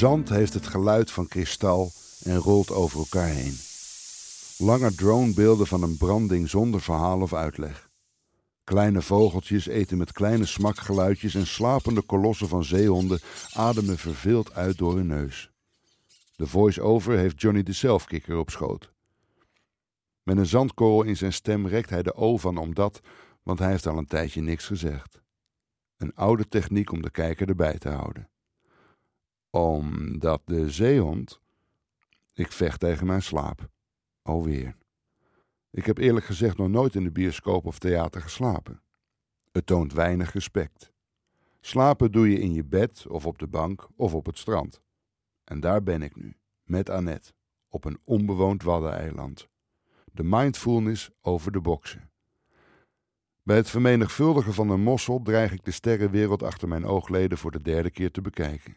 Zand heeft het geluid van kristal en rolt over elkaar heen. Lange dronebeelden van een branding zonder verhaal of uitleg. Kleine vogeltjes eten met kleine smakgeluidjes en slapende kolossen van zeehonden ademen verveeld uit door hun neus. De voice-over heeft Johnny de zelfkikker op schoot. Met een zandkorrel in zijn stem rekt hij de O van omdat, want hij heeft al een tijdje niks gezegd. Een oude techniek om de kijker erbij te houden. Omdat de zeehond. Ik vecht tegen mijn slaap. Alweer. Ik heb eerlijk gezegd nog nooit in de bioscoop of theater geslapen. Het toont weinig respect. Slapen doe je in je bed of op de bank of op het strand. En daar ben ik nu, met Annette, op een onbewoond waddeneiland. De mindfulness over de boksen. Bij het vermenigvuldigen van een mossel dreig ik de sterrenwereld achter mijn oogleden voor de derde keer te bekijken.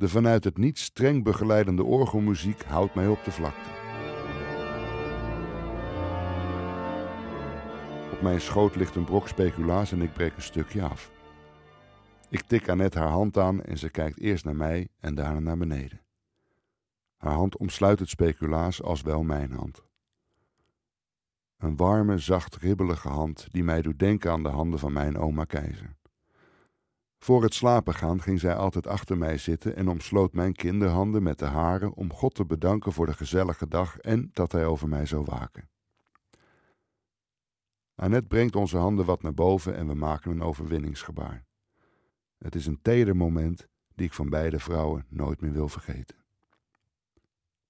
De vanuit het niet streng begeleidende orgelmuziek houdt mij op de vlakte. Op mijn schoot ligt een brok speculaas en ik breek een stukje af. Ik tik Annette haar hand aan en ze kijkt eerst naar mij en daarna naar beneden. Haar hand omsluit het speculaas als wel mijn hand. Een warme, zacht, ribbelige hand die mij doet denken aan de handen van mijn oma Keizer. Voor het slapen gaan ging zij altijd achter mij zitten en omsloot mijn kinderhanden met de haren om God te bedanken voor de gezellige dag en dat hij over mij zou waken. Annette brengt onze handen wat naar boven en we maken een overwinningsgebaar. Het is een teder moment die ik van beide vrouwen nooit meer wil vergeten.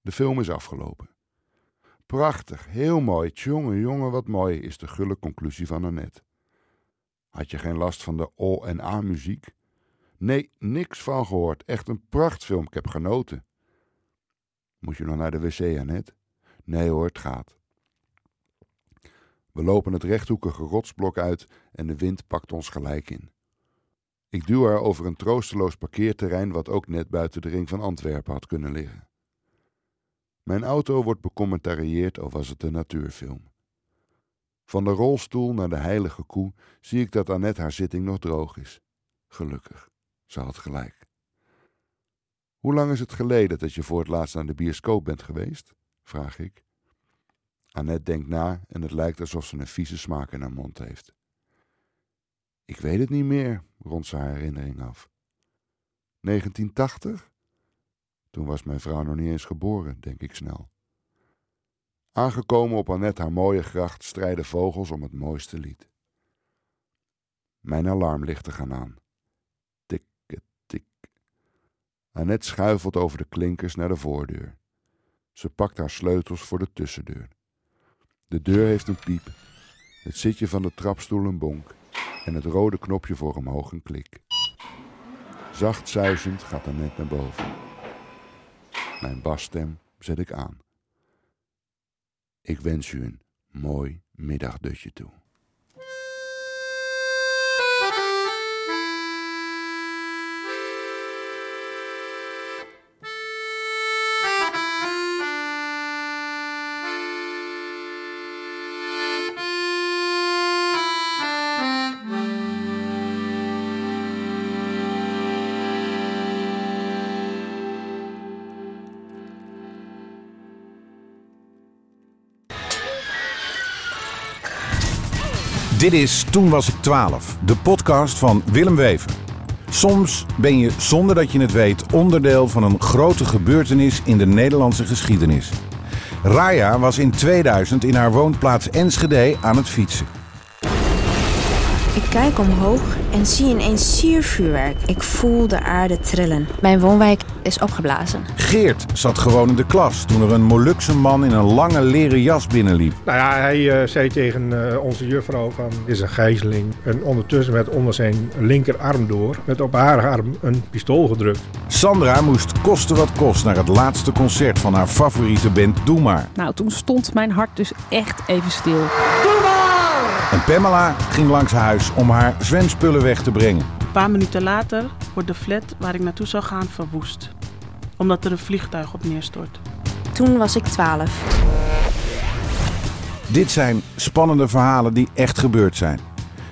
De film is afgelopen. Prachtig, heel mooi, jongen, jongen, wat mooi, is de gulle conclusie van Annette. Had je geen last van de O en A muziek? Nee, niks van gehoord. Echt een prachtfilm, ik heb genoten. Moet je nog naar de wc, Annette? Nee hoor, het gaat. We lopen het rechthoekige rotsblok uit en de wind pakt ons gelijk in. Ik duw haar over een troosteloos parkeerterrein wat ook net buiten de ring van Antwerpen had kunnen liggen. Mijn auto wordt becommentarieerd of was het een natuurfilm. Van de rolstoel naar de heilige koe zie ik dat Annette haar zitting nog droog is. Gelukkig, ze had gelijk. Hoe lang is het geleden dat je voor het laatst naar de bioscoop bent geweest? vraag ik. Annette denkt na en het lijkt alsof ze een vieze smaak in haar mond heeft. Ik weet het niet meer, rondt ze haar herinnering af. 1980? Toen was mijn vrouw nog niet eens geboren, denk ik snel. Aangekomen op Annette haar mooie gracht strijden vogels om het mooiste lied. Mijn alarmlichten gaan aan. Tik, tik. Annette schuifelt over de klinkers naar de voordeur. Ze pakt haar sleutels voor de tussendeur. De deur heeft een piep, het zitje van de trapstoel een bonk en het rode knopje voor omhoog een klik. Zacht zuizend gaat Annette naar boven. Mijn basstem zet ik aan. Ik wens u een mooi middagdutje toe. Dit is Toen was ik 12, de podcast van Willem Wever. Soms ben je, zonder dat je het weet, onderdeel van een grote gebeurtenis in de Nederlandse geschiedenis. Raya was in 2000 in haar woonplaats Enschede aan het fietsen. Ik kijk omhoog en zie ineens siervuurwerk. Ik voel de aarde trillen. Mijn woonwijk is opgeblazen. Geert zat gewoon in de klas toen er een Molukse man in een lange leren jas binnenliep. Nou ja, hij uh, zei tegen uh, onze juffrouw van, dit is een gijzeling. En ondertussen werd onder zijn linkerarm door, met op haar arm een pistool gedrukt. Sandra moest kosten wat kost naar het laatste concert van haar favoriete band Doe Maar. Nou, toen stond mijn hart dus echt even stil. En Pamela ging langs huis om haar zwemspullen weg te brengen. Een paar minuten later wordt de flat waar ik naartoe zou gaan verwoest. Omdat er een vliegtuig op neerstort. Toen was ik 12. Dit zijn spannende verhalen die echt gebeurd zijn.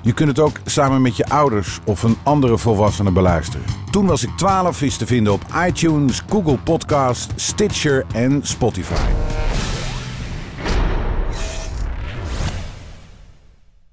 Je kunt het ook samen met je ouders of een andere volwassene beluisteren. Toen was ik 12 is te vinden op iTunes, Google Podcast, Stitcher en Spotify.